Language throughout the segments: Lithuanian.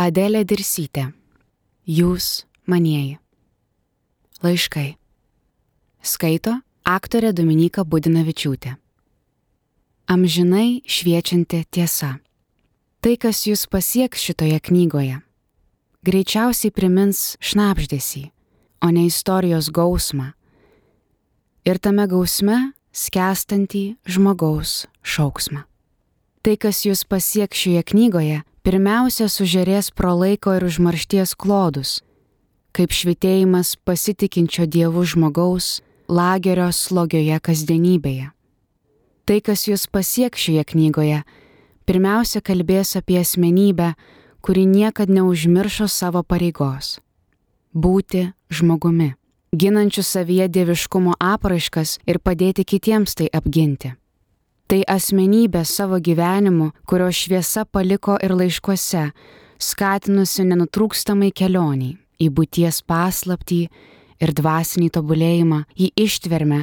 Adelė Dirsytė. Jūs manieji. Laiškai. Skaito aktorė Dominika Budinavičiūtė. Amžinai šviečianti tiesa. Tai, kas jūs pasieks šitoje knygoje, greičiausiai primins šnapždėsį, o ne istorijos gausmą. Ir tame gausme skęstantį žmogaus šauksmą. Tai, kas jūs pasieks šioje knygoje, pirmiausia sužerės pro laiko ir užmaršties klodus, kaip švitėjimas pasitikinčio dievų žmogaus lagerio slogioje kasdienybėje. Tai, kas jūs pasieks šioje knygoje, pirmiausia kalbės apie asmenybę, kuri niekad neužmiršo savo pareigos - būti žmogumi, ginančiu savyje dieviškumo apraiškas ir padėti kitiems tai apginti. Tai asmenybė savo gyvenimu, kurio šviesa paliko ir laiškuose, skatinusi nenutrūkstamai kelioniai į būties paslaptį ir dvasinį tobulėjimą, į ištvermę,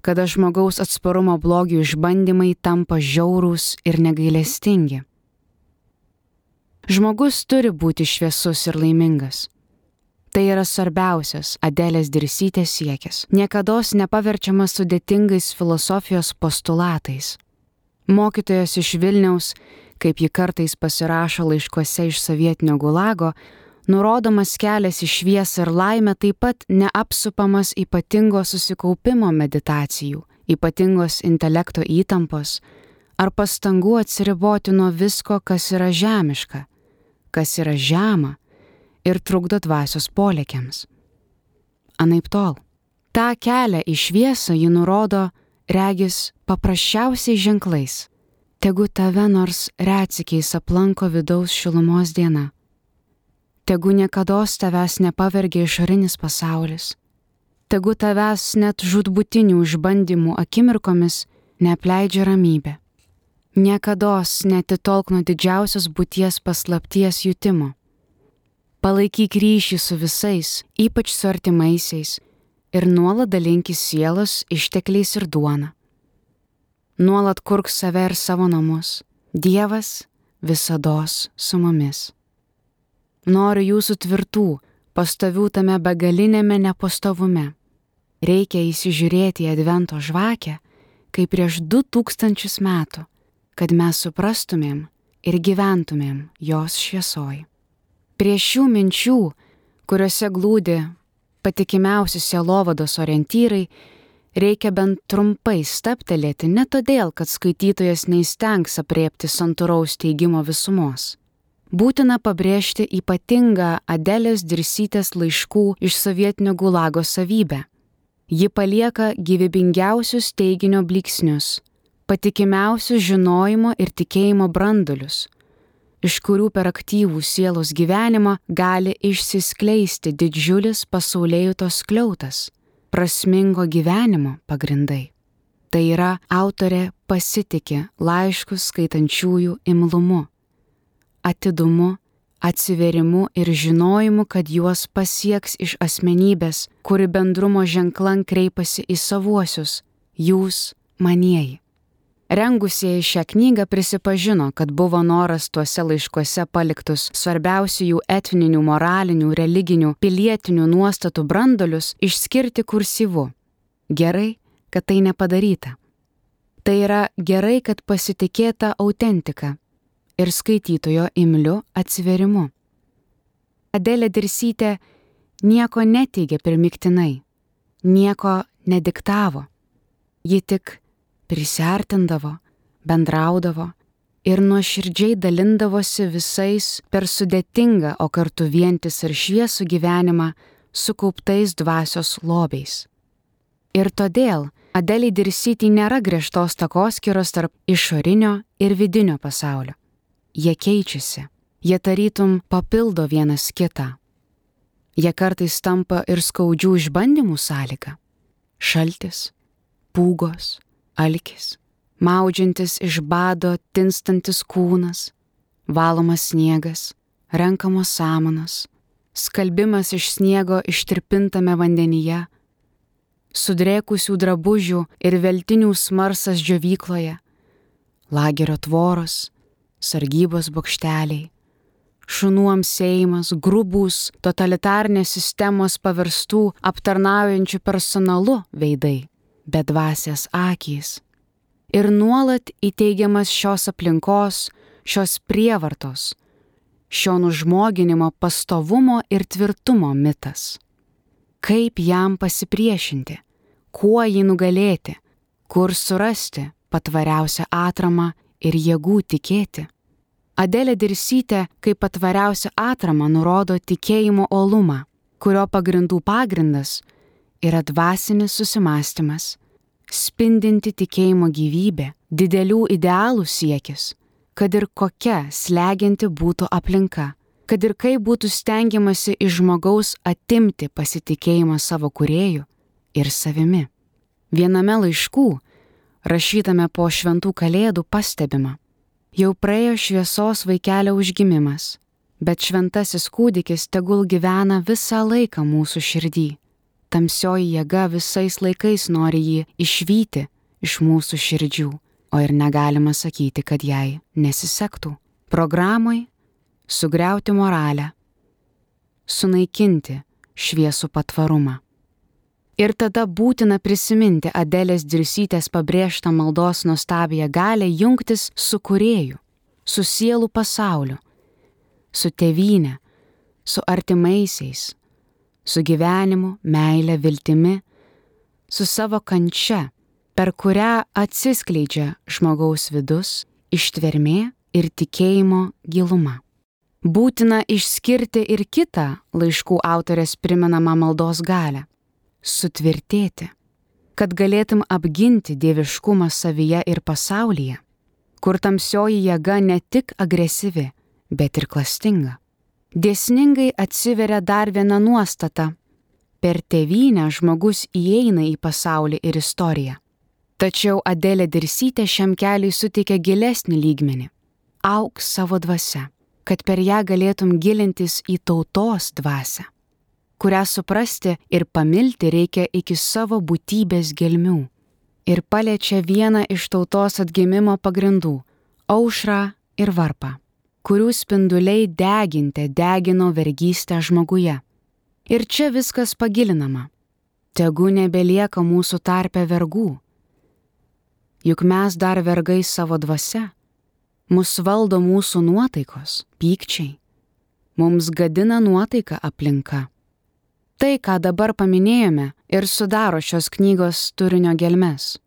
kada žmogaus atsparumo blogių išbandymai tampa žiaurūs ir negailestingi. Žmogus turi būti šviesus ir laimingas. Tai yra svarbiausias Adelės dirsytės siekis, niekada nepaverčiamas sudėtingais filosofijos postulatais. Mokytojas iš Vilniaus, kaip ji kartais pasirašo laiškuose iš sovietinio gulago, nurodomas kelias į šviesą ir laimę taip pat neapsupamas ypatingo susikaupimo meditacijų, ypatingos intelekto įtampos ar pastangų atsiriboti nuo visko, kas yra žemiška, kas yra žema ir trukdo dvasios polėkiams. Anaip tol. Ta kelią į šviesą ji nurodo, regis, paprasčiausiais ženklais. Tegu tave nors retsikiais aplanko vidaus šilumos diena Tegu niekada tavęs nepavergia išorinis pasaulis. Tegu tavęs net žudbutinių išbandymų akimirkomis neapleidžia ramybė. Niekada netitolk nuo didžiausios būties paslapties jutimo. Palaikyk ryšį su visais, ypač su artimaisiais, ir nuolat dalinkis sielos ištekliais ir duona. Nuolat kurk save ir savo namus. Dievas visada su mumis. Noriu jūsų tvirtų, pastovių tame begalinėme nepastovume. Reikia įsižiūrėti į Advento žvakę, kaip prieš du tūkstančius metų, kad mes suprastumėm ir gyventumėm jos šviesoj. Prie šių minčių, kuriuose glūdi patikimiausi sielovados orientyrai, reikia bent trumpai staptelėti ne todėl, kad skaitytojas neįstengs apriepti santūraus teigimo visumos būtina pabrėžti ypatingą Adelės dirsytės laiškų iš sovietinio gulago savybę. Ji palieka gyvybingiausius teiginio bliksnius, patikimiausius žinojimo ir tikėjimo brandulius, iš kurių per aktyvų sielos gyvenimą gali išsiskleisti didžiulis pasaulėjutos kliautas, prasmingo gyvenimo pagrindai. Tai yra autorė pasitikė laiškus skaitančiųjų imlumu atidumu, atsiverimu ir žinojimu, kad juos pasieks iš asmenybės, kuri bendrumo ženklan kreipiasi į savuosius - jūs manieji. Rengusieji šią knygą prisipažino, kad buvo noras tuose laiškuose paliktus svarbiausių jų etninių, moralinių, religinių, pilietinių nuostatų brandolius išskirti kursyvu. Gerai, kad tai nepadaryta. Tai yra gerai, kad pasitikėta autentika, ir skaitytojo imliu atsiverimu. Adelė Dirsytė nieko neteigė primiktinai, nieko nediktavo. Ji tik prisartindavo, bendraudavo ir nuoširdžiai dalindavosi visais per sudėtingą, o kartu vientis ir šviesų gyvenimą sukauptais dvasios lobiais. Ir todėl Adeliai Dirsytį nėra griežtos takoskiros tarp išorinio ir vidinio pasaulio jie keičiasi, jie tarytum papildo vienas kitą. Jie kartais tampa ir skaudžių išbandymų sąlyga - šaltis, pūgos, alkis, maudžiantis iš bado tinstantis kūnas, valomas sniegas, renkamos samanos, skalbimas iš sniego ištirpintame vandenyje, sudrėkusių drabužių ir veltinių smarsas džiovykloje, lagerio tvoros, sargybos bokšteliai, šunų amsėjimas, grubus, totalitarnės sistemos paverstų aptarnaujančių personalu veidai, bet dvasės akys. Ir nuolat įteigiamas šios aplinkos, šios prievartos, šio nužmoginimo pastovumo ir tvirtumo mitas. Kaip jam pasipriešinti, kuo jį nugalėti, kur surasti patvariausią atramą ir jėgų tikėti. Adelė Dirsytė kaip patvariausią atramą nurodo tikėjimo olumą, kurio pagrindų pagrindas yra dvasinis susimastymas, spindinti tikėjimo gyvybė, didelių idealų siekis, kad ir kokia slegianti būtų aplinka, kad ir kaip būtų stengiamasi iš žmogaus atimti pasitikėjimą savo kuriejų ir savimi. Viename laiškų, rašytame po šventų kalėdų, pastebima, jau praėjo šviesos vaikelio užgimimas, bet šventasis kūdikis tegul gyvena visą laiką mūsų širdį. Tamsioji jėga visais laikais nori jį išvyti iš mūsų širdžių, o ir negalima sakyti, kad jai nesisektų. Programai sugriauti moralę, sunaikinti šviesų patvarumą. Ir tada būtina prisiminti Adelės Dirsytės pabrėžtą maldos nuostabiją galę jungtis su kurėju, su sielų pasauliu, su tėvynė, su artimaisiais, su gyvenimu, meile, viltimi, su savo kančia, per kurią atsiskleidžia žmogaus vidus, ištvermė ir tikėjimo giluma. Būtina išskirti ir kitą laiškų autorės primenamą maldos galę sutvirtėti, kad galėtum apginti dieviškumą savyje ir pasaulyje, kur tamsioji jėga ne tik agresyvi, bet ir klastinga. Dėsningai atsiveria dar viena nuostata - per tėvynę žmogus įeina į pasaulį ir istoriją. Tačiau Adelė Dirsytė šiam keliui suteikia gilesnį lygmenį - auk savo dvasia, kad per ją galėtum gilintis į tautos dvasę kurią suprasti ir pamilti reikia iki savo būtybės gelmių. Ir paliečia vieną iš tautos atgimimo pagrindų - aušrą ir varpą, kurių spinduliai deginte degino vergystę žmoguje. Ir čia viskas pagilinama. Tegu nebelieka mūsų tarpe vergų. Juk mes dar vergai savo dvasia. Mus valdo mūsų nuotaikos, pykčiai. Mums gadina nuotaika aplinka. Tai, ką dabar paminėjome, ir sudaro šios knygos turinio gelmes.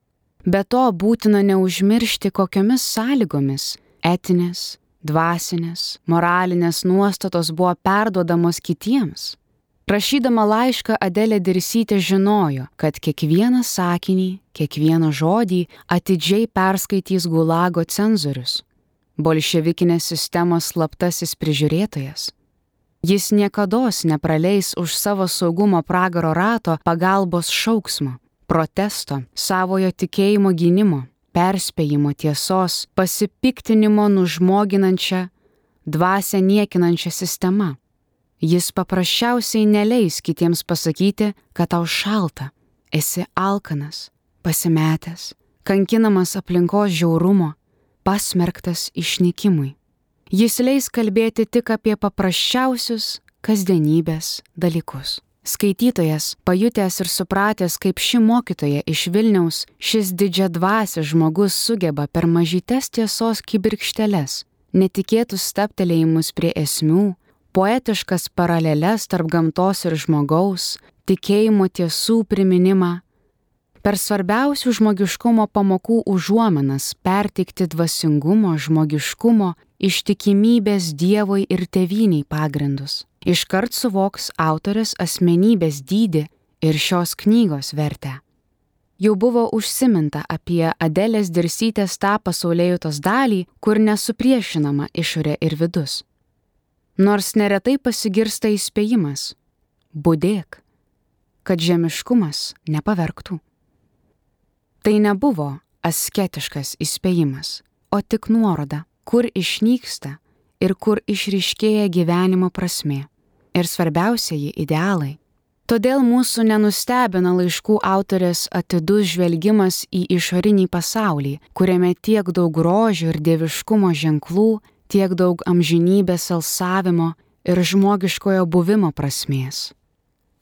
Be to būtina neužmiršti, kokiomis sąlygomis etinės, dvasinės, moralinės nuostatos buvo perduodamos kitiems. Rašydama laišką Adelė Dirsytė žinojo, kad kiekvieną sakinį, kiekvieną žodį atidžiai perskaitys gulago cenzorius, bolševikinės sistemos slaptasis prižiūrėtojas. Jis niekada nepraleis už savo saugumo pragaro rato pagalbos šauksmo, protesto, savojo tikėjimo gynimo, perspėjimo tiesos, pasipiktinimo nužmoginančią, dvasę niekinančią sistemą. Jis paprasčiausiai neleis kitiems pasakyti, kad tau šalta, esi alkanas, pasimetęs, kankinamas aplinkos žiaurumo, pasmerktas išnykimui. Jis leis kalbėti tik apie paprasčiausius kasdienybės dalykus. Skaitytojas, pajutęs ir supratęs, kaip ši mokytoja iš Vilniaus, šis didžia dvasia žmogus sugeba per mažytes tiesos kibirkšteles, netikėtus staptelėjimus prie esmių, poetiškas paraleles tarp gamtos ir žmogaus, tikėjimo tiesų priminimą, per svarbiausių žmogiškumo pamokų užuomenas perteikti dvasingumo, žmogiškumo, ištikimybės Dievui ir teviniai pagrindus. Iškart suvoks autorės asmenybės dydį ir šios knygos vertę. Jau buvo užsiminta apie Adelės dirsytės tą pasaulėjutos dalį, kur nesupriešinama išorė ir vidus. Nors neretai pasigirsta įspėjimas - būdėk, kad žemiškumas nepaverktų. Tai nebuvo asketiškas įspėjimas, o tik nuoroda, kur išnyksta ir kur išryškėja gyvenimo prasme. Ir svarbiausiai idealai. Todėl mūsų nenustebina laiškų autorės atidus žvelgimas į išorinį pasaulį, kuriame tiek daug grožio ir dieviškumo ženklų, tiek daug amžinybės alsavimo ir žmogiškojo buvimo prasmės.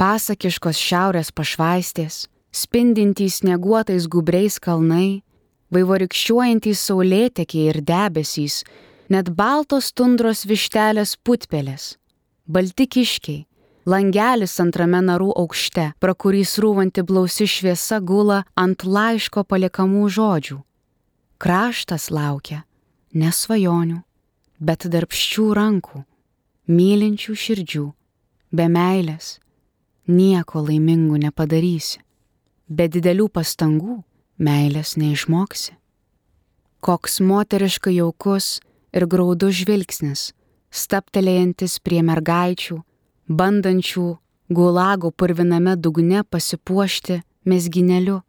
Pasakiškos šiaurės pašvaistės, spindintys snieguotais gubriais kalnai, vaivorikščiuojantys saulėtekiai ir debesys, net baltos tundros vištelės putpelės, balti kiškiai, langelis antrame narų aukšte, pro kurį srūvanti blausi šviesa gula ant laiško paliekamų žodžių. Kraštas laukia ne svajonių, bet darbščių rankų, mylinčių širdžių, be meilės nieko laimingų nepadarysi, be didelių pastangų meilės neišmoksi. Koks moteriškai jaukus ir graudus žvilgsnis, staptelėjantis prie mergaičių, bandančių gulagų purviname dugne pasipuošti mesgineliu,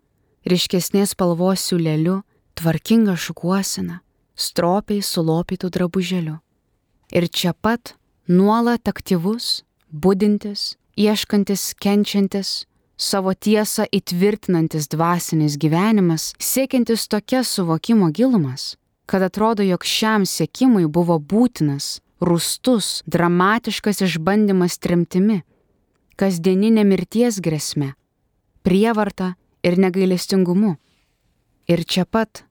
ryškesnės spalvos siūleliu, tvarkinga šukuosina, stropiai sulopytų drabuželiu. Ir čia pat nuolat aktyvus, būdintis, ieškantis, kenčiantis, savo tiesą įtvirtinantis dvasinis gyvenimas, siekiantis tokias suvokimo gilumas, kad atrodo, jog šiam siekimui buvo būtinas, rūstus, dramatiškas išbandymas tremtimi, kasdieninė mirties grėsme, prievarta ir negailestingumu. Ir čia pat,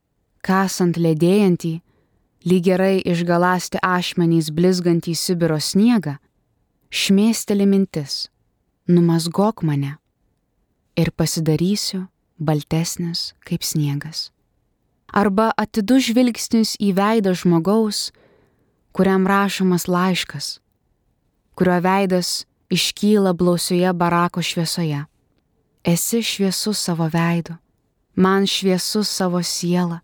kasant ledėjantį, lyg gerai išgalasti ašmenys blizgantį Sibiro sniegą, šmėsteli mintis - numasgok mane ir pasidarysiu baltesnis kaip sniegas. Arba atidu žvilgsnis į veidą žmogaus, kuriam rašomas laiškas, kurio veidas iškyla blausioje barako šviesoje. Esi šviesus savo veidu, man šviesus savo siela,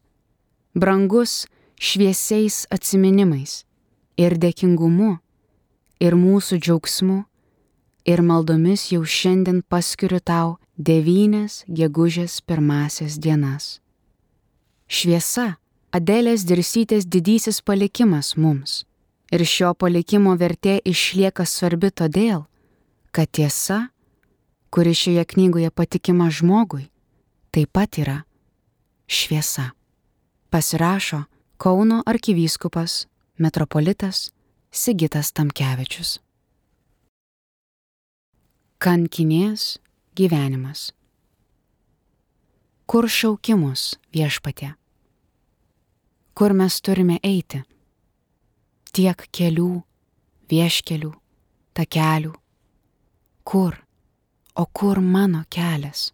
brangus šviesiais atsiminimais ir dėkingumu, ir mūsų džiaugsmu, ir maldomis jau šiandien paskiriu tau devynės gegužės pirmasias dienas. Šviesa - Adelės dirsytės didysis palikimas mums. Ir šio palikimo vertė išlieka svarbi todėl, kad tiesa, kuri šioje knygoje patikima žmogui, taip pat yra šviesa. Pasirašo Kauno arkivyskupas metropolitas Sigitas Tamkevičius. Kankinės gyvenimas. Kur šaukimus viešpatė? Kur mes turime eiti? Tiek kelių, vieškelių, takelių. Kur? O kur mano kelias?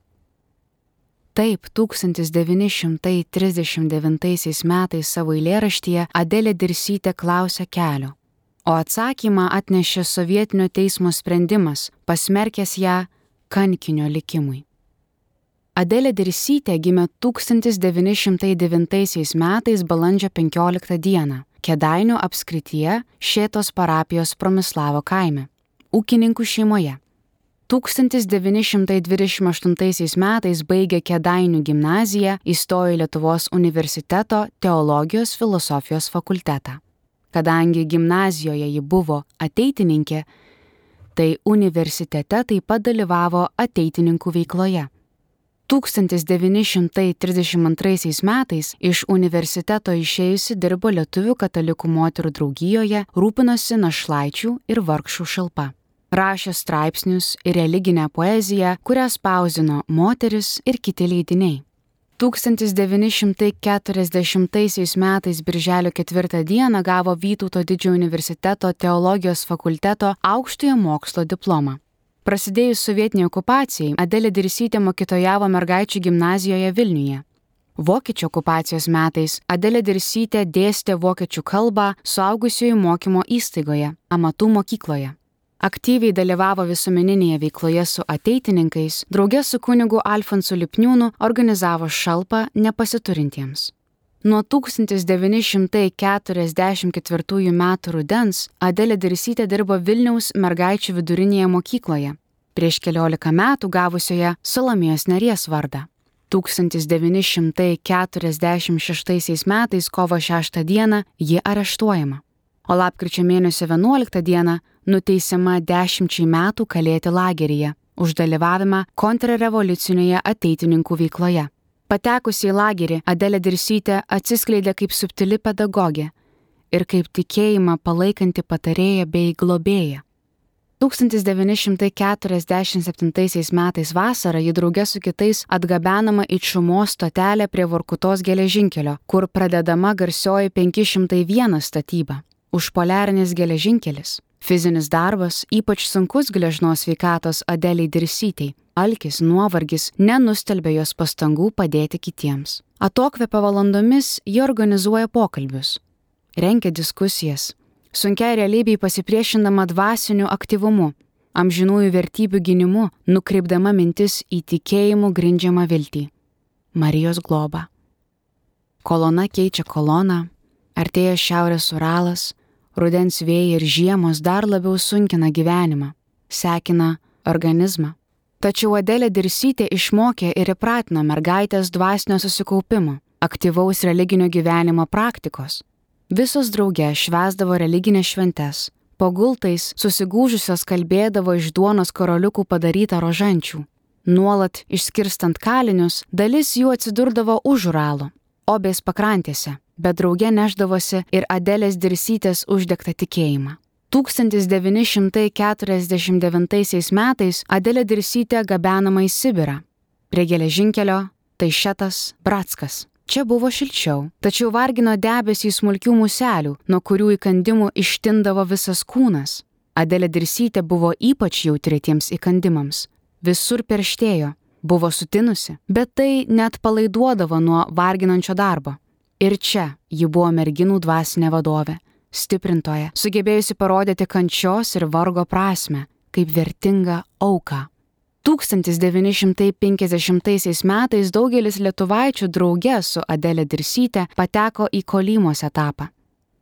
Taip, 1939 metais savo eilėraštyje Adelė Dirsytė klausė kelio, o atsakymą atnešė sovietinio teismo sprendimas, pasmerkęs ją kankinio likimui. Adelė Dirsytė gimė 1909 metais balandžio 15 dieną Kedainių apskrityje Šėtos parapijos Promislavo kaime, ūkininkų šeimoje. 1928 metais baigė Kedainių gimnaziją, įstojo į Lietuvos universiteto teologijos filosofijos fakultetą. Kadangi gimnazijoje ji buvo ateitininkė, tai universitete taip pat dalyvavo ateitininkų veikloje. 1932 metais iš universiteto išėjusi dirbo Lietuvių katalikų moterų draugijoje, rūpinosi našlaičių ir vargšų šalpa rašė straipsnius ir religinę poeziją, kurią spausdino moteris ir kiti leidiniai. 1940 metais Birželio 4 dieną gavo Vytauto didžiojo universiteto teologijos fakulteto aukštojo mokslo diplomą. Prasidėjus sovietiniai okupacijai, Adelė Dirsytė mokytojavo mergaičių gimnazijoje Vilniuje. Vokiečių okupacijos metais Adelė Dirsytė dėstė vokiečių kalbą suaugusiųjų mokymo įstaigoje, amatų mokykloje aktyviai dalyvavo visuomeninėje veikloje su ateitininkais, draugė su kunigu Alfonsu Lipniūnu organizavo šalpą nepasiturintiems. Nuo 1944 m. rudens Adelė Dirsytė dirbo Vilniaus mergaičių vidurinėje mokykloje, prieš keliolika metų gavusioje Salomijos Neries vardą. 1946 metais kovo 6 dieną ji areštuojama, o lapkričio mėnesio 11 dieną nuteisiama dešimčiai metų kalėti lageryje už dalyvavimą kontrrevoliucinėje ateitininkų veikloje. Patekusi į lagerį, Adelė Dirsytė atsiskleidė kaip subtili pedagogė ir kaip tikėjimą palaikanti patarėja bei globėja. 1947 metais vasarą ji draugė su kitais atgabenama į Čumos stotelę prie Vorkutos geležinkelio, kur pradedama garsioji 501 statyba - užpoliarinis geležinkelis. Fizinis darbas, ypač sunkus gležnos veikatos Adeliai dirsytei, alkis, nuovargis nenustelbė jos pastangų padėti kitiems. Atokvėpio valandomis ji organizuoja pokalbius, renkia diskusijas, sunkiai realybei pasipriešindama dvasiniu aktyvumu, amžinųjų vertybių gynimu, nukreipdama mintis į tikėjimų grindžiamą viltį. Marijos globa. Kolona keičia koloną, artėja šiaurės Uralas, rudens vėjai ir žiemos dar labiau sunkina gyvenimą, sekina organizmą. Tačiau Adelė Dirsytė išmokė ir įpratino mergaitės dvasinio susikaupimo, aktyvaus religinio gyvenimo praktikos Visos drauge švesdavo religinės šventes. Po gultais susigūžusios kalbėdavo iš duonos karoliukų padarytą rožančių. Nuolat išskirstant kalinius, dalis jų atsidurdavo už Uralo, obės pakrantėse, bet drauge neždavosi ir Adelės dirsytės uždegtą tikėjimą. 1949 metais Adelė dirsytė gabenama į Sibirą. Prie geležinkelio Taišetas Bratskas Čia buvo šilčiau, tačiau vargino debesį smulkių muselių, nuo kurių įkandimų ištindavo visas kūnas. Adelė Dirsytė buvo ypač jautri tiems įkandimams. Visur perštėjo, buvo sutinusi, bet tai net palaiduodavo nuo varginančio darbo. Ir čia ji buvo merginų dvasinė vadovė, stiprintoja, sugebėjusi parodyti kančios ir vargo prasme, kaip vertingą auką. 1950 metais daugelis lietuvaičių drauge su Adelė Dirsytė pateko į Kolymos etapą.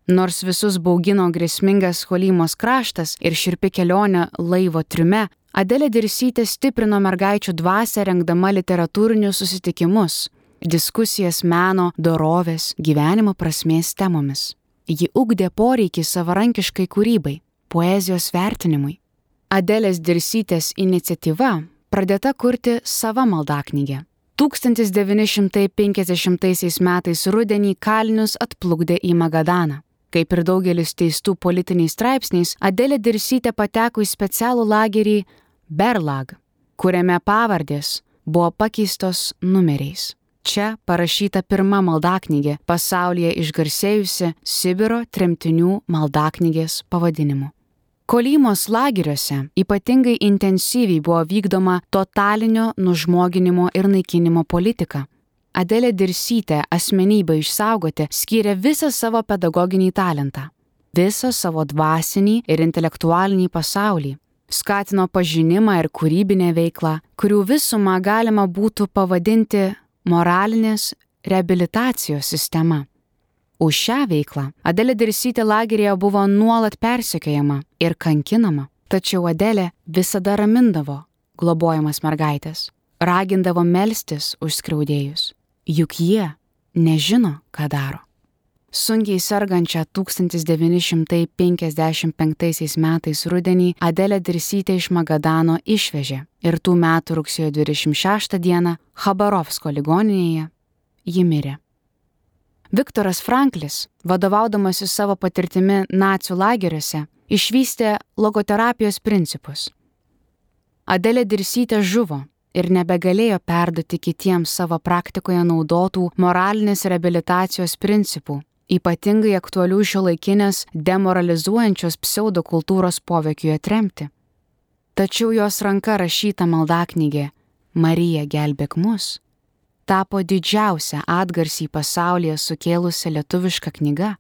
Nors visus baugino grėsmingas Kolymos kraštas ir širpi kelionė laivo triume, Adelė Dirsytė stiprino mergaičių dvasę rengdama literatūrinius susitikimus, diskusijas meno, dorovės, gyvenimo prasmės temomis. Ji ugdė poreikį savarankiškai kūrybai, poezijos vertinimui. Adelės Dirsytės iniciatyva pradėta kurti sava maldaknygė. 1950 metais rudenį kalinius atplukdė į Magadaną. Kaip ir daugelis teistų politiniais straipsniais, Adelė Dirsytė pateko į specialų lagerį Berlag, kuriame pavardės buvo pakeistos numeriais. Čia parašyta pirma maldaknygė pasaulyje išgarsėjusi Sibiro tremtinių maldaknygės pavadinimu. Kolymos lageriuose ypatingai intensyviai buvo vykdoma totalinio nužmoginimo ir naikinimo politika. Adelė Dirsytė asmenybę išsaugoti skyrė visą savo pedagoginį talentą, visą savo dvasinį ir intelektualinį pasaulį. Skatino pažinimą ir kūrybinę veiklą, kurių visumą galima būtų pavadinti moralinės reabilitacijos sistema. Už šią veiklą Adelė Dirsytė lageryje buvo nuolat persekiojama ir kankinama, tačiau Adelė visada ramindavo globojamas mergaitės, ragindavo melstis už skriaudėjus, juk jie nežino, ką daro. Sunkiai sergančią 1955 metais rudenį Adelė Dirsytė iš Magadano išvežė ir tų metų rugsėjo 26 dieną Habarovsko ligoninėje ji mirė. Viktoras Franklis, vadovaudamasis savo patirtimi nacijų lageriuose, išvystė logoterapijos principus. Adelė Dirsytė žuvo ir nebegalėjo perduoti kitiems savo praktikoje naudotų moralinės reabilitacijos principų, ypatingai aktualių šio laikinės demoralizuojančios pseudokultūros poveikiui atremti. Tačiau jos ranka rašyta maldaknygė Marija gelbėk mus tapo didžiausia atgarsį pasaulyje sukėlusi lietuviška knyga,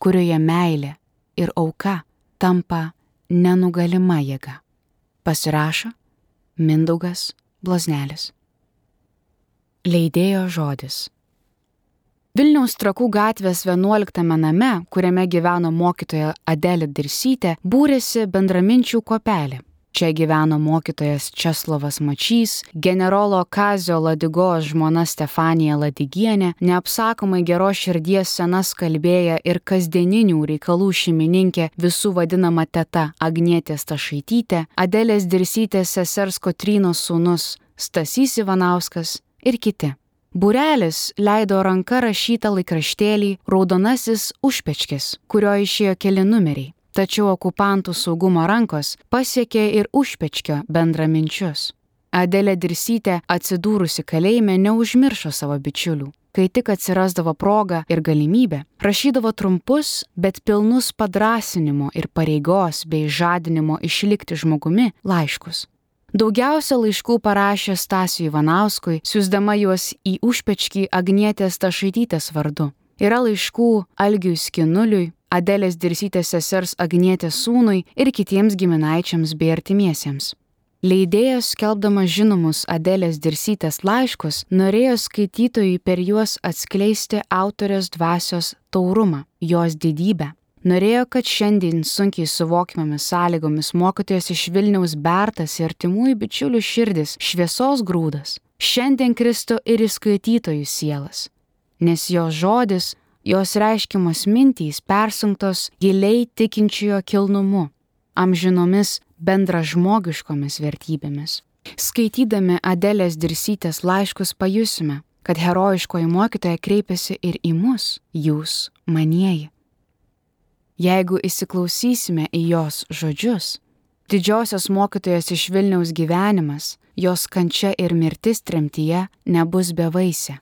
kurioje meilė ir auka tampa nenugalima jėga. Pasirašo Mindaugas Blaznelis. Leidėjo žodis. Vilniaus trakų gatvės 11 name, kuriame gyveno mokytoja Adelė Dirsytė, būrėsi bendraminčių kopelė. Čia gyveno mokytojas Česlovas Mačys, generolo Kazio Ladigos žmona Stefanija Ladigienė, neapsakomai geros širdies senas kalbėja ir kasdieninių reikalų šeimininkė visų vadinama teta Agnietė Stašaitytė, Adelės Dirsytės sesers Kotrynos sūnus Stasys Ivanauskas ir kiti. Būrelis leido ranka rašytą laikraštėlį Raudonasis užpečkis, kurio išėjo keli numeriai. Tačiau okupantų saugumo rankos pasiekė ir užpečkio bendraminčius. Adelė Dirsytė atsidūrusi kalėjime neužmiršo savo bičiulių. Kai tik atsirasdavo proga ir galimybė, rašydavo trumpus, bet pilnus padrasinimo ir pareigos bei žadinimo išlikti žmogumi laiškus. Daugiausia laiškų parašė Stasiui Ivanauskui, siūsdama juos į užpečkį Agnietės Tašaitytės vardu. Yra laiškų Algiui Skinuliui, Adelės Dirsytės sesers Agnietės sūnui ir kitiems giminaičiams bei artimiesiems. Leidėjas, skelbdamas žinomus Adelės dirsytės laiškus, norėjo skaitytojui per juos atskleisti autorės dvasios taurumą, jos didybę. Norėjo, kad šiandien sunkiai suvokiamomis sąlygomis mokytojas iš Vilniaus bertas ir artimųjų bičiulių širdis šviesos grūdas šiandien kristų ir į skaitytojų sielas. Nes jo žodis, jos reiškiamos mintys persunktos giliai tikinčiojo kilnumu, amžinomis bendražmogiškomis vertybėmis. Skaitydami Adelės dirsytės laiškus pajusime, kad herojiškoji mokytoja kreipiasi ir į mus, jūs, manieji. Jeigu įsiklausysime į jos žodžius, didžiosios mokytojos iš Vilniaus gyvenimas, jos kančia ir mirtis tremtyje nebus bevaisė.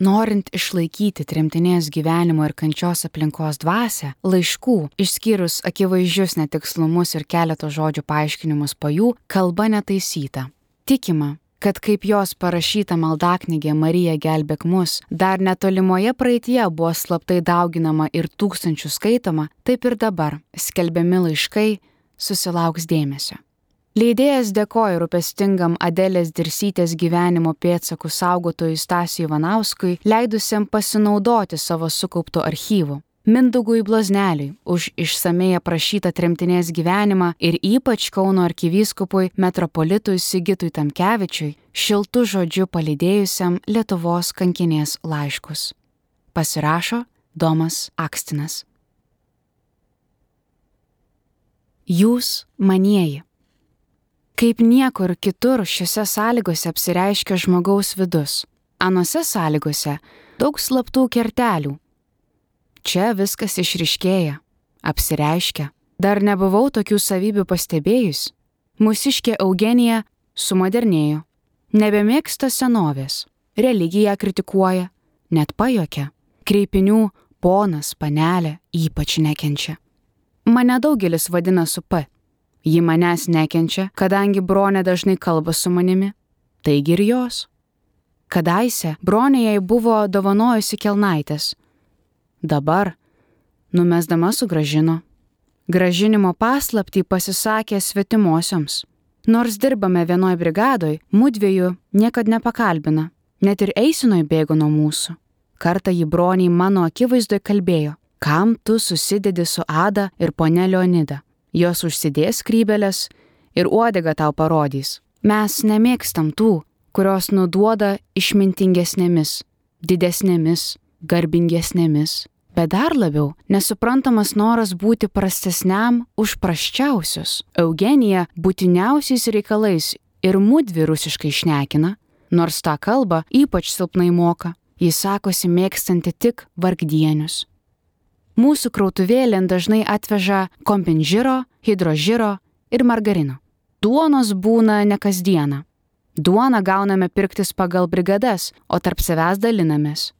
Norint išlaikyti tremtinės gyvenimo ir kančios aplinkos dvasę, laiškų, išskyrus akivaizdžius netikslumus ir keleto žodžių paaiškinimus po jų, kalba netaisyta. Tikima, kad kaip jos parašyta maldaknygė Marija gelbėk mus, dar netolimoje praeitie buvo slaptai dauginama ir tūkstančių skaitoma, taip ir dabar skelbiami laiškai susilauks dėmesio. Leidėjas dėkoja rūpestingam Adelės dirsytės gyvenimo pėdsakų saugotojui Stasiui Ivanauskui, leidusiam pasinaudoti savo sukauptų archyvų. Mindugui Blazneliui už išsamei aprašytą tremtinės gyvenimą ir ypač Kauno arkivyskupui metropolitui Sigitui Tamkevičiui šiltų žodžių palydėjusiam Lietuvos kankinės laiškus. Pasirašo Domas Akstinas. Jūs, manieji, Kaip niekur kitur šiuose sąlygose apsireiškia žmogaus vidus. Anose sąlygose daug slaptų kertelių. Čia viskas išriškėja, apsireiškia. Dar nebuvau tokių savybių pastebėjus. Mūsiškė Eugenija sumodernėjo, nebemėgsta senovės, religiją kritikuoja, net pajokia, kreipinių ponas, panelė ypač nekenčia. Mane daugelis vadina su P Ji manęs nekenčia, kadangi bronė dažnai kalba su manimi, taigi ir jos. Kadaise bronė jai buvo dovanojusi kelnaitės. Dabar, numesdama sugražino. Gražinimo paslapti pasisakė svetimosioms. Nors dirbame vienoje brigadoje, mudviejų niekad nepakalbina, net ir eisinoj bėgo nuo mūsų. Kartą jį broniai mano akivaizdoje kalbėjo, kam tu susidedi su Ada ir ponė Leonida jos užsidės skrybelės ir uodega tau parodys. Mes nemėgstam tų, kurios nuduoda išmintingesnėmis, didesnėmis, garbingesnėmis, bet dar labiau nesuprantamas noras būti prastesniam už praščiausius. Eugenija būtiniausiais reikalais ir mudvi rusiškai šnekina, nors tą kalbą ypač silpnai moka. Jis sakosi mėgstanti tik vargdienius mūsų krautuvėlėn dažnai atveža kompinžiro, hidrožiro ir margarino. Duonos būna ne kasdieną. Duoną gauname pirktis pagal brigadas, o tarp savęs dalinamės.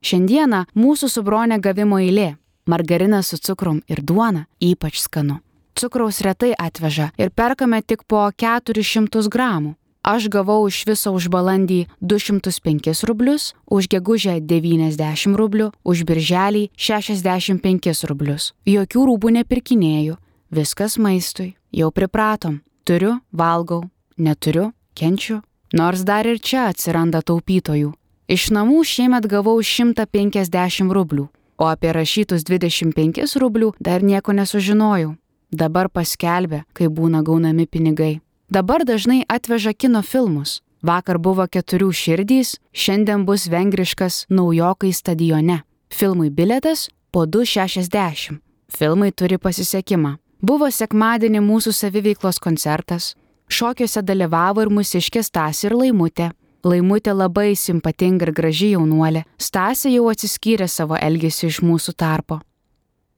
Šiandieną mūsų subronė gavimo eilė. Margarinas su cukrum ir duona ypač skanu. Cukraus retai atveža ir perkame tik po 400 gramų. Aš gavau iš viso už balandį 205 rublius, už gegužę 90 rublių, už birželį 65 rublius. Jokių rūbų nepirkinėjau, viskas maistui. Jau pripratom. Turiu, valgau, neturiu, kenčiu. Nors dar ir čia atsiranda taupytojų. Iš namų šiemet gavau 150 rublių, o apie rašytus 25 rublių dar nieko nesužinojau. Dabar paskelbė, kai būna gaunami pinigai. Dabar dažnai atveža kino filmus. Vakar buvo keturių širdys, šiandien bus vengriškas naujokai stadione. Filmui biletas po 2,60. Filmai turi pasisekimą. Buvo sekmadienį mūsų saviveiklos koncertas. Šokiuose dalyvavo ir mūsiškės Tas ir Laimutė. Laimutė labai simpatinga ir graži jaunuolė, Stasė jau atsiskyrė savo elgesį iš mūsų tarpo.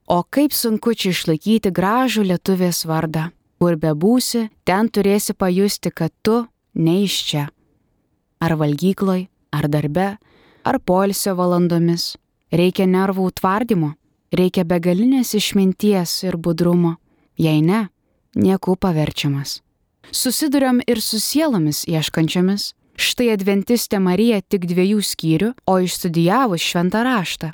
O kaip sunku čia išlaikyti gražų lietuvės vardą. Kur bebūsi, ten turėsi pajusti, kad tu ne iš čia. Ar valgykloj, ar darbe, ar polsio valandomis. Reikia nervų tvardymo, reikia begalinės išminties ir budrumo. Jei ne, nieku paverčiamas. Susiduriam ir su sielomis ieškančiomis. Štai adventistė Marija tik dviejų skyrių, o išstudijavus šventą raštą.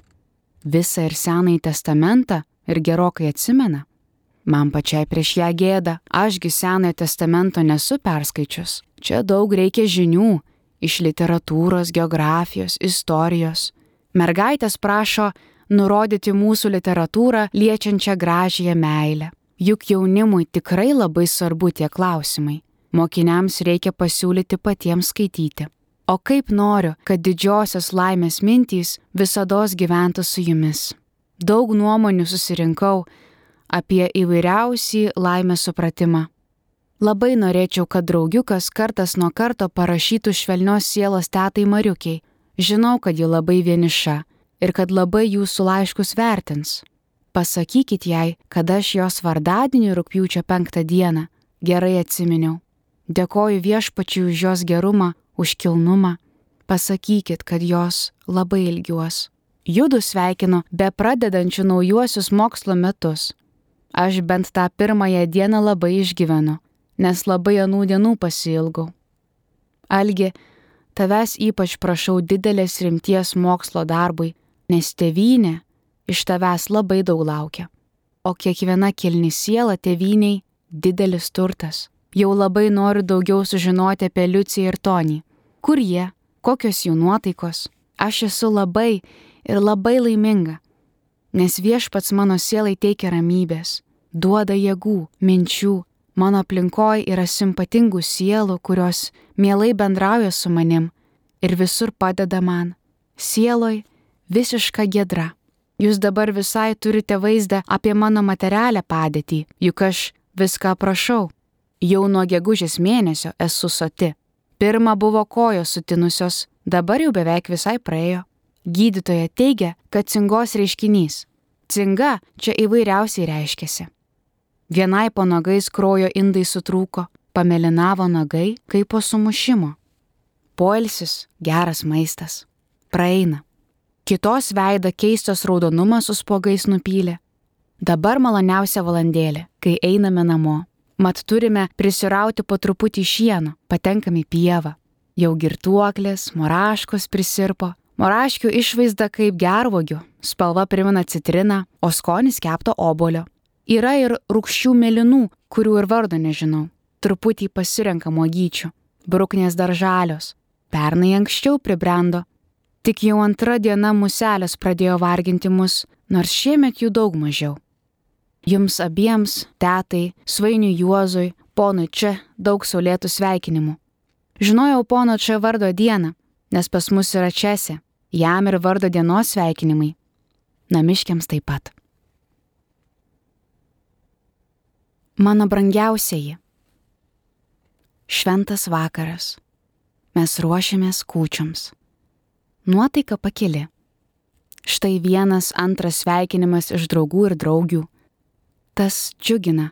Visą ir Senąjį testamentą ir gerokai atsimena. Man pačiai prieš ją gėda, ašgi Senojo testamento nesu perskaičius. Čia daug reikia žinių iš literatūros, geografijos, istorijos. Mergaitės prašo nurodyti mūsų literatūrą liečiančią gražiąją meilę. Juk jaunimui tikrai labai svarbu tie klausimai. Mokiniams reikia pasiūlyti patiems skaityti. O kaip noriu, kad didžiosios laimės mintys visada gyventų su jumis. Daug nuomonių susirinkau apie įvairiausį laimės supratimą. Labai norėčiau, kad draugiukas kartas nuo karto parašytų švelnios sielos tetai Mariukiai. Žinau, kad ji labai vieniša ir kad labai jūsų laiškus vertins. Pasakykit jai, kad aš jos vardadienį rūpjūčio penktą dieną gerai atsiminiau. Dėkoju viešpačiui už jos gerumą, už kilnumą. Pasakykit, kad jos labai ilgiuos. Judu sveikinu be pradedančių naujuosius mokslo metus. Aš bent tą pirmąją dieną labai išgyvenu, nes labai anų dienų pasilgau. Algi, tavęs ypač prašau didelės rimties mokslo darbui, nes tėvynė iš tavęs labai daug laukia. O kiekviena kilni siela tėviniai didelis turtas. Jau labai noriu daugiau sužinoti apie Liuciją ir Tonį. Kur jie, kokios jų nuotaikos. Aš esu labai ir labai laiminga, nes viešpats mano sielai teikia ramybės, duoda jėgų, minčių. Mano aplinkoje yra simpatingų sielų, kurios mielai bendrauja su manim ir visur padeda man. Sieloj visiška gedra. Jūs dabar visai turite vaizdą apie mano materialę padėtį, juk aš viską prašau. Jau nuo gegužės mėnesio esu soti. Pirma buvo kojos sutinusios, dabar jau beveik visai praėjo. Gydytoja teigia, kad cingos reiškinys. Cinga čia įvairiausiai reiškiasi. Vienai po nagais krojo indai sutrūko, pamelinavo nagai kaip po sumušimo. Poilsis, geras maistas. Praeina. Kitos veidą keistas raudonumas su spogais nupylė. Dabar maloniausia valandėlė, kai einame namo. Mat turime prisirauti po truputį šieno, patenkame į pievą. Jau girtuoklės, moraškos prisirpo, moraškių išvaizda kaip gervogių, spalva primena citriną, o skonis kepto obolio. Yra ir rūkščių melinų, kurių ir vardo nežinau. Truputį pasirenka mogyčių, bruknės daržalios. Pernai anksčiau pribrendo, Tik jau antra diena muselės pradėjo varginti mus, nors šiemet jų daug mažiau. Jums abiems, tetai, svainiui Juozui, ponui čia daug saulėtų sveikinimų. Žinojau pono čia vardo dieną, nes pas mus yra Česė, jam ir vardo dienos sveikinimai. Namiškiams taip pat. Mano brangiausieji. Šventas vakaras. Mes ruošiamės kūčioms nuotaika pakili. Štai vienas antras sveikinimas iš draugų ir draugių. Tas džiugina.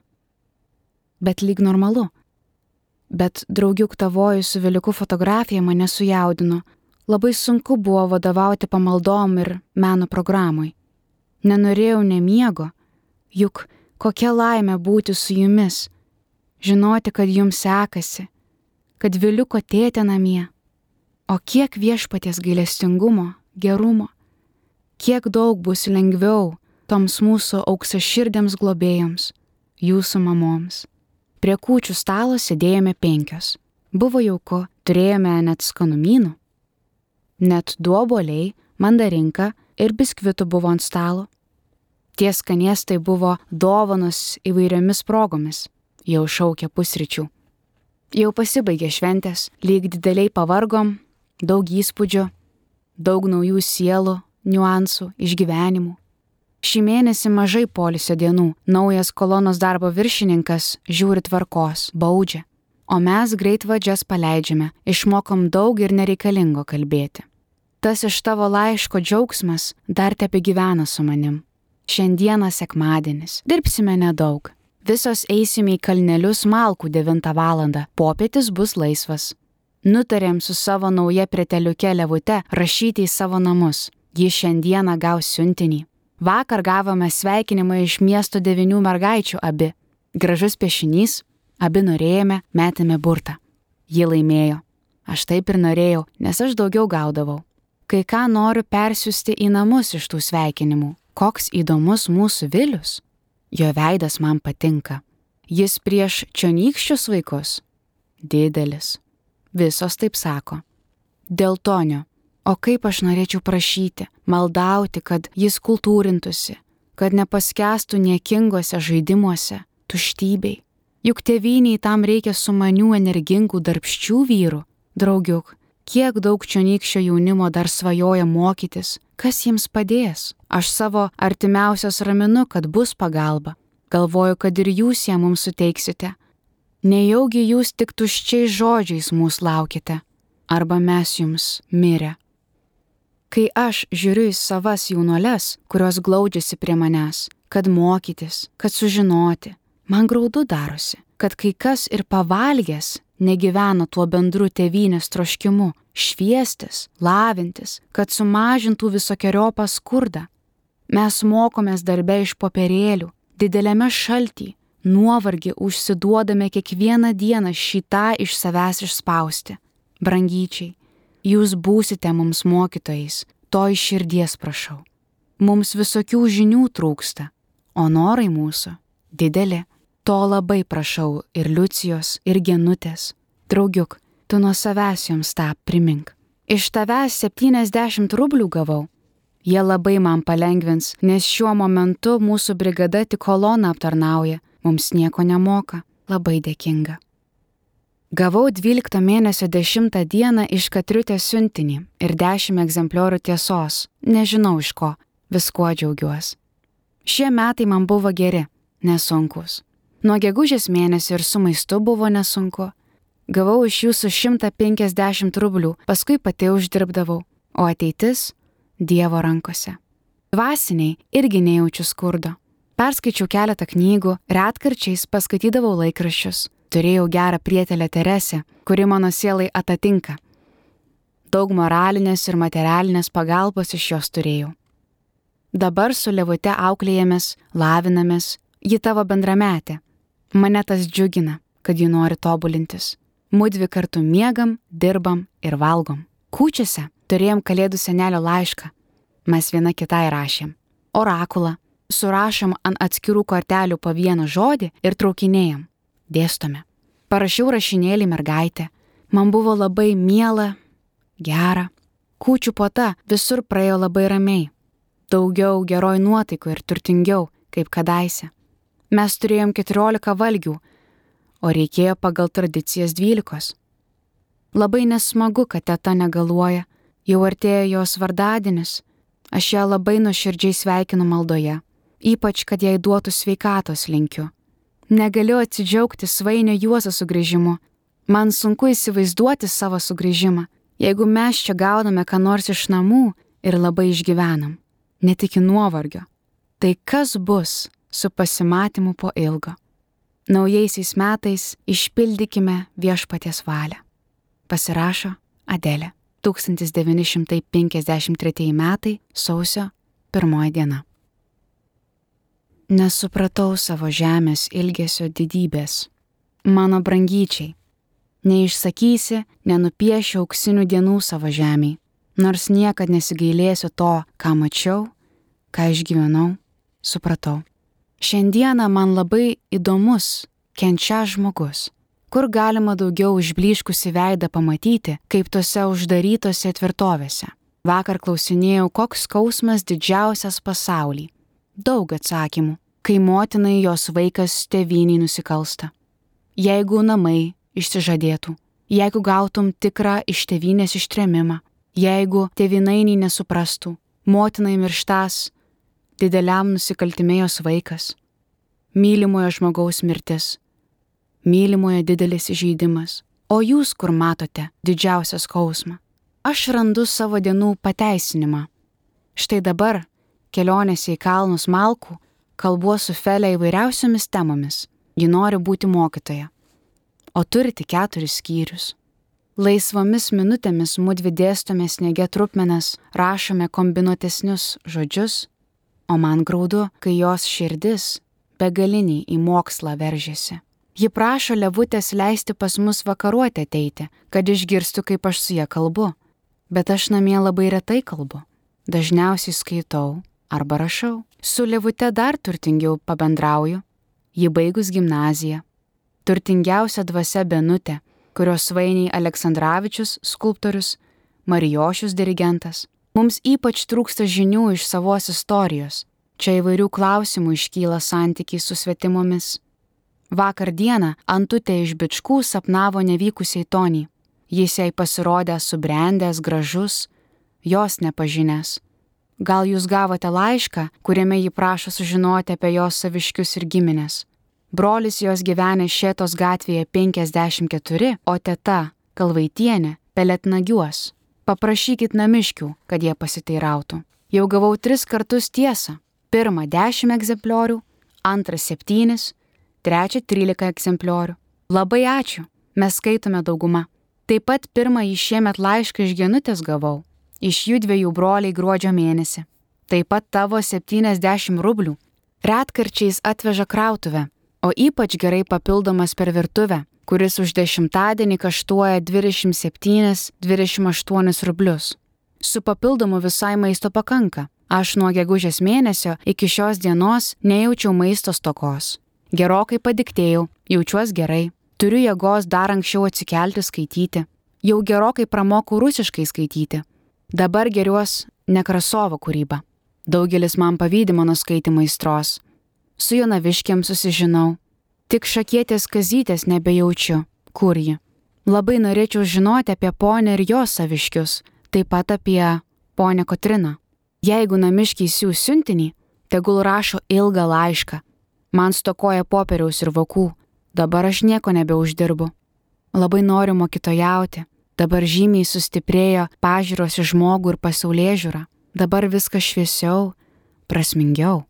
Bet lyg normalu. Bet draugiuk tavoji su Viliku fotografija mane sujaudino. Labai sunku buvo vadovauti pamaldom ir meno programui. Nenorėjau nemiego, juk kokia laimė būti su jumis, žinoti, kad jums sekasi, kad Viliuko tėtė namie O kiek viešpaties gailestingumo, gerumo, kiek daug bus lengviau toms mūsų auksaširdėms globėjams, jūsų mamoms. Prie kūčių stalo sėdėjome penkios. Buvo jauku, turėjome net skanumynų. Net duoboliai, mandarinka ir biskvitų buvo ant stalo. Tie skaniestai buvo dovanos įvairiomis progomis, jau šaukė pusryčių. Jau pasibaigė šventės, lyg dideliai pavargom daug įspūdžių, daug naujų sielų, niuansų, išgyvenimų. Šį mėnesį mažai polisio dienų, naujas kolonos darbo viršininkas žiūri tvarkos, baudžia. o mes greit vadžias paleidžiame, išmokom daug ir nereikalingo kalbėti. Tas iš tavo laiško džiaugsmas dar tepi gyvena su manim. Šiandieną sekmadienis, dirbsime nedaug. Visos eisime į kalnelius Malkų 9 val. Popietis bus laisvas. Nutarėm su savo nauja preteliuke levute rašyti į savo namus. Ji šiandieną gaus siuntinį. Vakar gavome sveikinimą iš miesto devinių mergaičių abi. Gražus piešinys, Abi norėjome, metėme burtą. Ji laimėjo. Aš taip ir norėjau, nes aš daugiau gaudavau. Kai ką noriu persiųsti į namus iš tų sveikinimų. Koks įdomus mūsų Vilius. Jo veidas man patinka. Jis prieš čionykščius vaikus. Didelis. Visos taip sako. Dėl tonio. O kaip aš norėčiau prašyti, maldauti, kad jis kultūrintųsi, kad nepaskestų niekingose žaidimuose, tuštybei. Juk tėviniai tam reikia sumanių, energingų, darbščių vyrų. Draugiuk, kiek daug čionykščio jaunimo dar svajoja mokytis, kas jiems padės. Aš savo artimiausios raminu, kad bus pagalba. Galvoju, kad ir jūs ją mums suteiksite. Nejaugi jūs tik tuščiais žodžiais mūsų laukite, arba mes jums mirę. Kai aš žiūriu į savas jaunuolės, kurios glaudžiasi prie manęs, kad mokytis, kad sužinoti, Man graudu darosi, kad kai kas ir pavalgęs negyvena tuo bendru tėvynės troškimu - šviestis, lavintis, kad sumažintų visokiojopą skurdą. Mes mokomės darbę iš popierėlių, dideliame šaltį, nuovargį užsiduodame kiekvieną dieną šitą iš savęs išspausti. Brangyčiai, jūs būsite mums mokytojais, to iš širdies prašau. Mums visokių žinių trūksta, o norai mūsų dideli. To labai prašau ir Liucijos, ir Genutės. Draugiuk, tu nuo savęs joms tą primink. Iš tavęs 70 rublių gavau. Jie labai man palengvins, nes šiuo momentu mūsų brigada tik koloną aptarnauja, mums nieko nemoka. Labai dėkinga. Gavau 12 mėnesio 10 dieną iš Katriutės siuntinį ir 10 egzempliorių tiesos. Nežinau iš ko, viskuo džiaugiuosi. Šie metai man buvo geri, nesunkus. Nuo gegužės mėnesio ir su maistu buvo nesunku. Gavau iš jūsų 150 rublių, paskui pati uždirbdavau, o ateitis - Dievo rankose. Dvasiniai irgi nejaučiu skurdo. Perskaičiau keletą knygų, retkarčiais paskaitydavau laikraščius. Turėjau gerą prietelę Teresę, kuri mano sielai atatinka. Daug moralinės ir materialinės pagalbos iš jos turėjau. Dabar su levute auklėjamės, lavinamės, ji tavo bendrametė, Mane tas džiugina, kad ji nori tobulintis. Mudvi kartu miegam, dirbam ir valgom. Kūčiose turėjom kalėdų senelio laišką. Mes viena kitai rašėm. Orakulą. Surašom ant atskirų kortelių po vieną žodį ir traukinėjom. Dėstome. Parašiau rašinėlį mergaitę. Man buvo labai miela, gera. Kūčių puota visur praėjo labai ramiai. Daugiau geroj nuotaikų ir turtingiau, kaip kadaise. Mes turėjom 14 valgių, o reikėjo pagal tradicijas 12. Labai nesmagu, kad teta negaluoja, jau artėjo jos vardadienis, aš ją labai nuoširdžiai sveikinu maldoje, ypač kad jai duotų sveikatos linkiu. Negaliu atsidžiaugti svainio juozo sugrįžimu, man sunku įsivaizduoti savo sugrįžimą, jeigu mes čia gauname ką nors iš namų ir labai išgyvenam, netiki nuovargio. Tai kas bus, su pasimatymu po ilgo. Naujaisiais metais išpildykime viešpaties valią. Pasirašo Adelė. 1953 metai sausio pirmoji diena. Nesupratau savo žemės ilgesio didybės. Mano brangyčiai. Neišsakysi, nenupiešiu auksinių dienų savo žemiai. Nors niekad nesigailėsiu to, ką mačiau, ką išgyvenau, supratau. Šiandieną man labai įdomus, kenčia žmogus. Kur galima daugiau išbliškusi veidą pamatyti, kaip tose uždarytose tvirtovėse. Vakar klausinėjau, koks skausmas didžiausias pasaulį. Daug atsakymų, kai motinai jos vaikas tėviniai nusikalsta. Jeigu namai išsižadėtų, jeigu gautum tikrą iš tėvinės ištremimą, jeigu tėvinainiai nesuprastų, motinai mirštas, dideliam nusikaltimėjos vaikas, mylimojo žmogaus mirtis, mylimoje didelis įžeidimas. O jūs kur matote didžiausią skausmą? Aš randu savo dienų pateisinimą. Štai dabar, kelionėse į kalnus Malkų, kalbuo su Felė įvairiausiomis temomis. Ji nori būti mokytoja. O turi tik keturis skyrius. Laisvomis minutėmis mūdvi dėstome sniege trupmenas, rašome kombinuotesnius žodžius, o man graudu, kai jos širdis begaliniai į mokslą veržėsi. Ji prašo levutės leisti pas mus vakaruoti ateiti, kad išgirstų, kaip aš su ją kalbu. Bet aš namie labai retai kalbu. Dažniausiai skaitau arba rašau. Su levute dar turtingiau pabendrauju. Ji baigus gimnaziją. Turtingiausia dvasia Benutė, kurios svainiai Aleksandраvičius skulptorius, Marijošius dirigentas. Mums ypač trūksta žinių iš savos istorijos. Čia įvairių klausimų iškyla santykiai su svetimomis. Vakar dieną Antutė iš bičkų sapnavo nevykusiai Tonį. Jis jai pasirodė subrendęs, gražus, jos nepažinęs. Gal jūs gavote laišką, kuriame ji prašo sužinoti apie jos saviškius ir giminės. Brolis jos gyvenė Šėtos gatvėje 54, o teta, Kalvaitienė, Peletnagiuos. Paprašykit namiškių, kad jie pasiteirautų. Jau gavau tris kartus tiesą. Pirmą 10 egzempliorių, antrą 7, trečią 13 egzempliorių. Labai ačiū, mes skaitome daugumą. Taip pat pirmąjį šiemet laišką iš genutės gavau. Iš jų dviejų broliai gruodžio mėnesį. Taip pat tavo 70 rublių. Retkarčiais atveža krautuvę, o ypač gerai papildomas per virtuvę, kuris už dešimtadienį kaštuoja 27-28 rublius. Su papildomu visai maisto pakanka. Aš nuo gegužės mėnesio iki šios dienos nejaučiau maisto stokos. Gerokai padiktėjau, jaučiuos gerai, turiu jėgos dar anksčiau atsikelti skaityti. Jau gerokai pramokau rusiškai skaityti. Dabar geriuos Nekrasovo kūryba. Daugelis man pavydė mano skaitimo įstros, Su Jonaviškiam susižinau. Tik šakietės kazytės nebejaučiu. Kur ji? Labai norėčiau žinoti apie ponę ir jos saviškius, taip pat apie ponę Kotriną. Jeigu namiškiai siūs siuntinį, tegul rašo ilgą laišką. Man stokoja popieriaus ir vokų, dabar aš nieko nebeuždirbu. Labai noriu mokytojauti, dabar žymiai sustiprėjo pažiūros į žmogų ir pasaulyje žiūra, dabar viskas šviesiau, prasmingiau.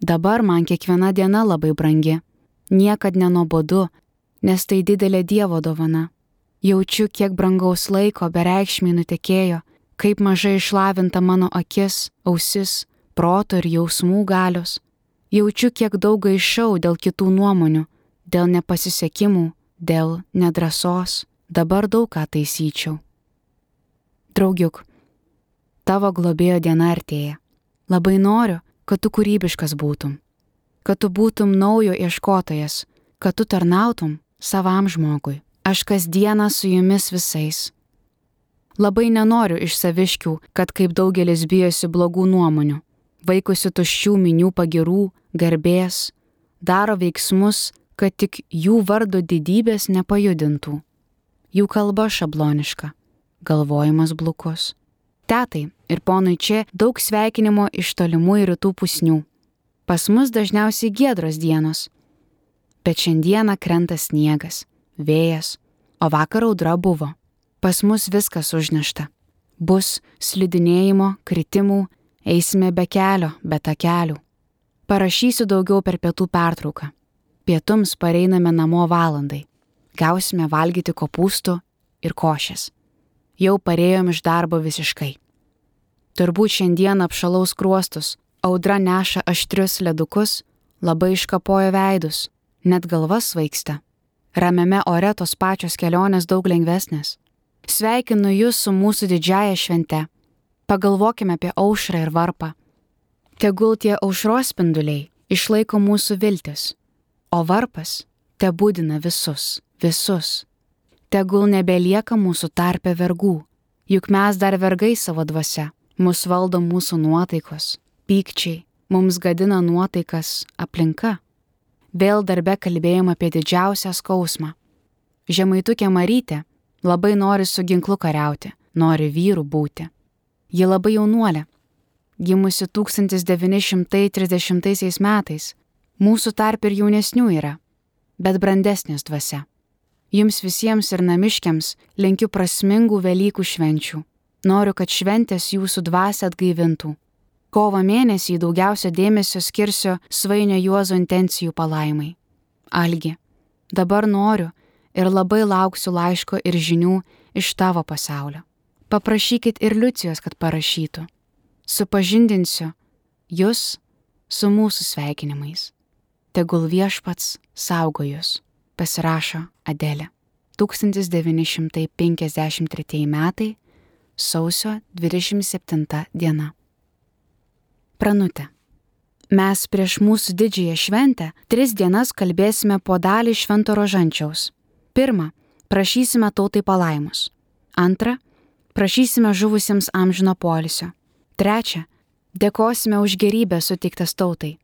Dabar man kiekviena diena labai brangi, niekad nenobodu, nes tai didelė Dievo dovana. Jaučiu, kiek brangaus laiko bereikšmiai nutekėjo, kaip mažai išlavinta mano akis, ausis, proto ir jausmų galios. Jaučiu, kiek daug gaišau dėl kitų nuomonių, dėl nepasisekimų, dėl nedrasos, dabar daug ką taisyčiau. Draugiuk, tavo globėjo diena artėja. Labai noriu, kad tu kūrybiškas būtum, kad tu būtum naujo ieškotojas, kad tu tarnautum savam žmogui. Aš kasdieną su jumis visais. Labai nenoriu iš saviškių, kad kaip daugelis bijosi blogų nuomonių, vaikusi tuščių minių pagirų, garbės, daro veiksmus, kad tik jų vardo didybės nepajudintų. Jų kalba šabloniška, galvojimas blukus. Tetai ir ponui čia daug sveikinimo iš tolimų ir rytų pusnių. Pas mus dažniausiai giedros dienos. Bet šiandieną krenta sniegas, vėjas, o vakar audra buvo. Pas mus viskas užnešta. Bus slidinėjimo, kritimų, eisime be kelio, be takelių. Parašysiu daugiau per pietų pertrauką. Pietums pareiname namo valandai. Gausime valgyti kopūstų ir košės jau parėjom iš darbo visiškai. Turbūt šiandien apšalaus kruostus, audra neša aštrius ledukus, labai iškapoja veidus, net galvas svaigsta. Ramiame ore tos pačios kelionės daug lengvesnės. Sveikinu Jūs su mūsų didžiaja švente. Pagalvokime apie aušrą ir varpą. Tegul tie aušros spinduliai išlaiko mūsų viltis, o varpas te būdina visus, visus tegul nebelieka mūsų tarpe vergų, juk mes dar vergai savo dvasia, mus valdo mūsų nuotaikos, pykčiai, mums gadina nuotaikas aplinka. Vėl darbe kalbėjom apie didžiausią skausmą. Žemaitukė Marytė labai nori su ginklu kariauti, nori vyrų būti. Ji labai jaunuolė, gimusi 1930 metais, mūsų tarp ir jaunesnių yra. bet brandesnės dvasia. Jums visiems ir namiškiams linkiu prasmingų Velykų švenčių. Noriu, kad šventės jūsų dvasę atgaivintų. Kovo mėnesį daugiausia dėmesio skirsiu svainio Juozo intencijų palaimai. Algi, dabar noriu ir labai lauksiu laiško ir žinių iš tavo pasaulio. Paprašykit ir Liucijos, kad parašytų. Supažindinsiu jūs su mūsų sveikinimais. Tegul viešpats saugo jūs, pasirašo Adelė. 1953 metai, sausio 27 diena. Pranutė. Mes prieš mūsų didžiąją šventę tris dienas kalbėsime po dalį švento rožančiaus. Pirma, prašysime tautai palaimus. Antra, prašysime žuvusiems amžino polisio. Trečia, dėkosime už gerybę suteiktas tautai.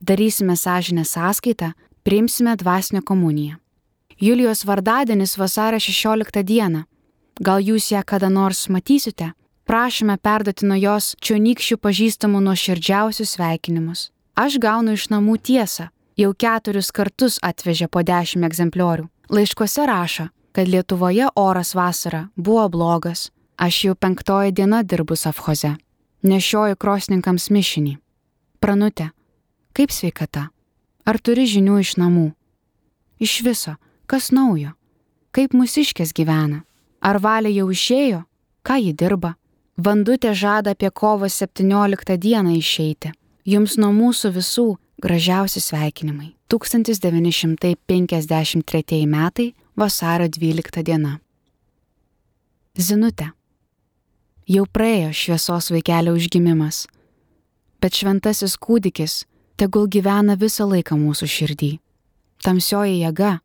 Darysime sąžinę sąskaitą, priimsime dvasinę komuniją. Julijos vardadienis vasario 16 dieną. Gal jūs ją kada nors matysite? Prašome perduoti nuo jos čionykščių pažįstamų nuoširdžiausius sveikinimus. Aš gaunu iš namų tiesą. Jau keturis kartus atvežė po dešimt egzempliorių. Laiškuose rašo, kad Lietuvoje oras vasarą buvo blogas. Aš jau penktoji diena dirbu Safhoze. Nešioju krosninkams mišinį. Pranutė, kaip sveikata? Ar turi žinių iš namų? Iš viso, kas naujo? Kaip musiškės gyvena? Ar valė jau išėjo? Ką ji dirba? Vandutė žada apie kovo 17 dieną išeiti. Jums nuo mūsų visų gražiausi sveikinimai. 1953 metai vasario 12 diena. Zinutė. Jau praėjo šviesos vaikelio užgimimas, bet šventasis kūdikis tegul gyvena visą laiką mūsų širdį. Tamsioji jėga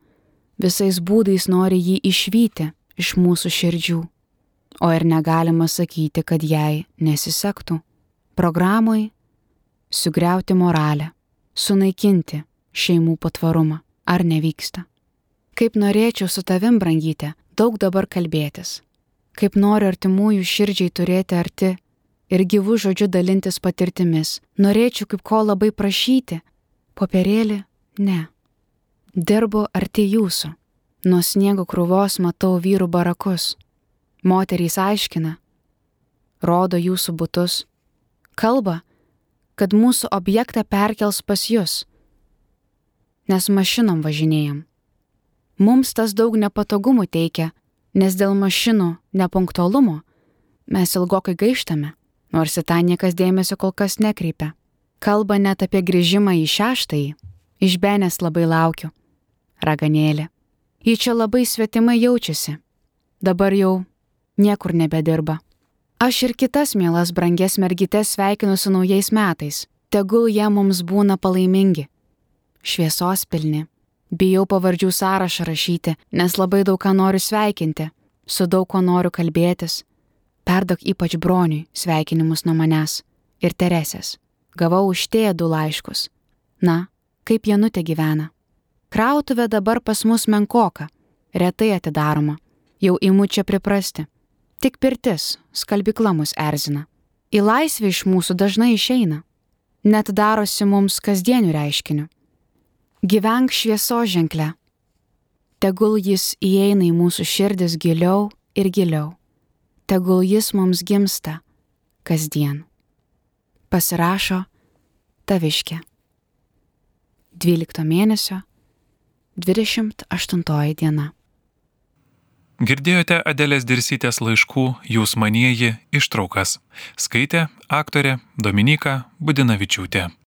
visais būdais nori jį išvyti iš mūsų širdžių, o ir negalima sakyti, kad jai nesisektų. Programui sugriauti moralę, sunaikinti šeimų patvarumą, ar nevyksta. Kaip norėčiau su tavim, brangytė, daug dabar kalbėtis. Kaip noriu artimųjų širdžiai turėti arti ir gyvų žodžių dalintis patirtimis. Norėčiau kaip ko labai prašyti. Popierėlį? Ne. Dirbu arti jūsų. Nuo sniego krūvos matau vyrų barakus. Moterys aiškina. Rodo jūsų būtus. Kalba, kad mūsų objektą perkels pas jūs. Nes mašinom važinėjom. Mums tas daug nepatogumų teikia, nes dėl mašinų nepunktualumo mes ilgokai gaištame, nors į tą niekas dėmesio kol kas nekreipia. Kalba net apie grįžimą į šeštąjį. Iš Benės labai laukiu. Raganėlė. Ji čia labai svetimai jaučiasi. Dabar jau niekur nebedirba. Aš ir kitas mielas branges mergytes sveikinu su naujais metais. Tegul jie mums būna palaimingi. Šviesos pilni Bijau pavardžių sąrašą rašyti, nes labai daug ką noriu sveikinti, su daug ko noriu kalbėtis. Perdok ypač broniui sveikinimus nuo manęs ir Teresės. Gavau už tėją du laiškus. Na, kaip Janutė gyvena. Krautuvė dabar pas mus menkoka, retai atidaroma, jau imu čia priprasti. Tik pirtis, skalbikla mus erzina. Į laisvę iš mūsų dažnai išeina. Net darosi mums kasdienių reiškinių. Gyvenk švieso ženklę. Tegul jis įeina į mūsų širdis giliau ir giliau. Tegul jis mums gimsta kasdien. Pasirašo taviškė. 12 mėnesio 28 diena. Girdėjote Adelės Dirsytės laiškų Jūs manieji ištraukas. Skaitė aktorė Dominika Budinavičiūtė.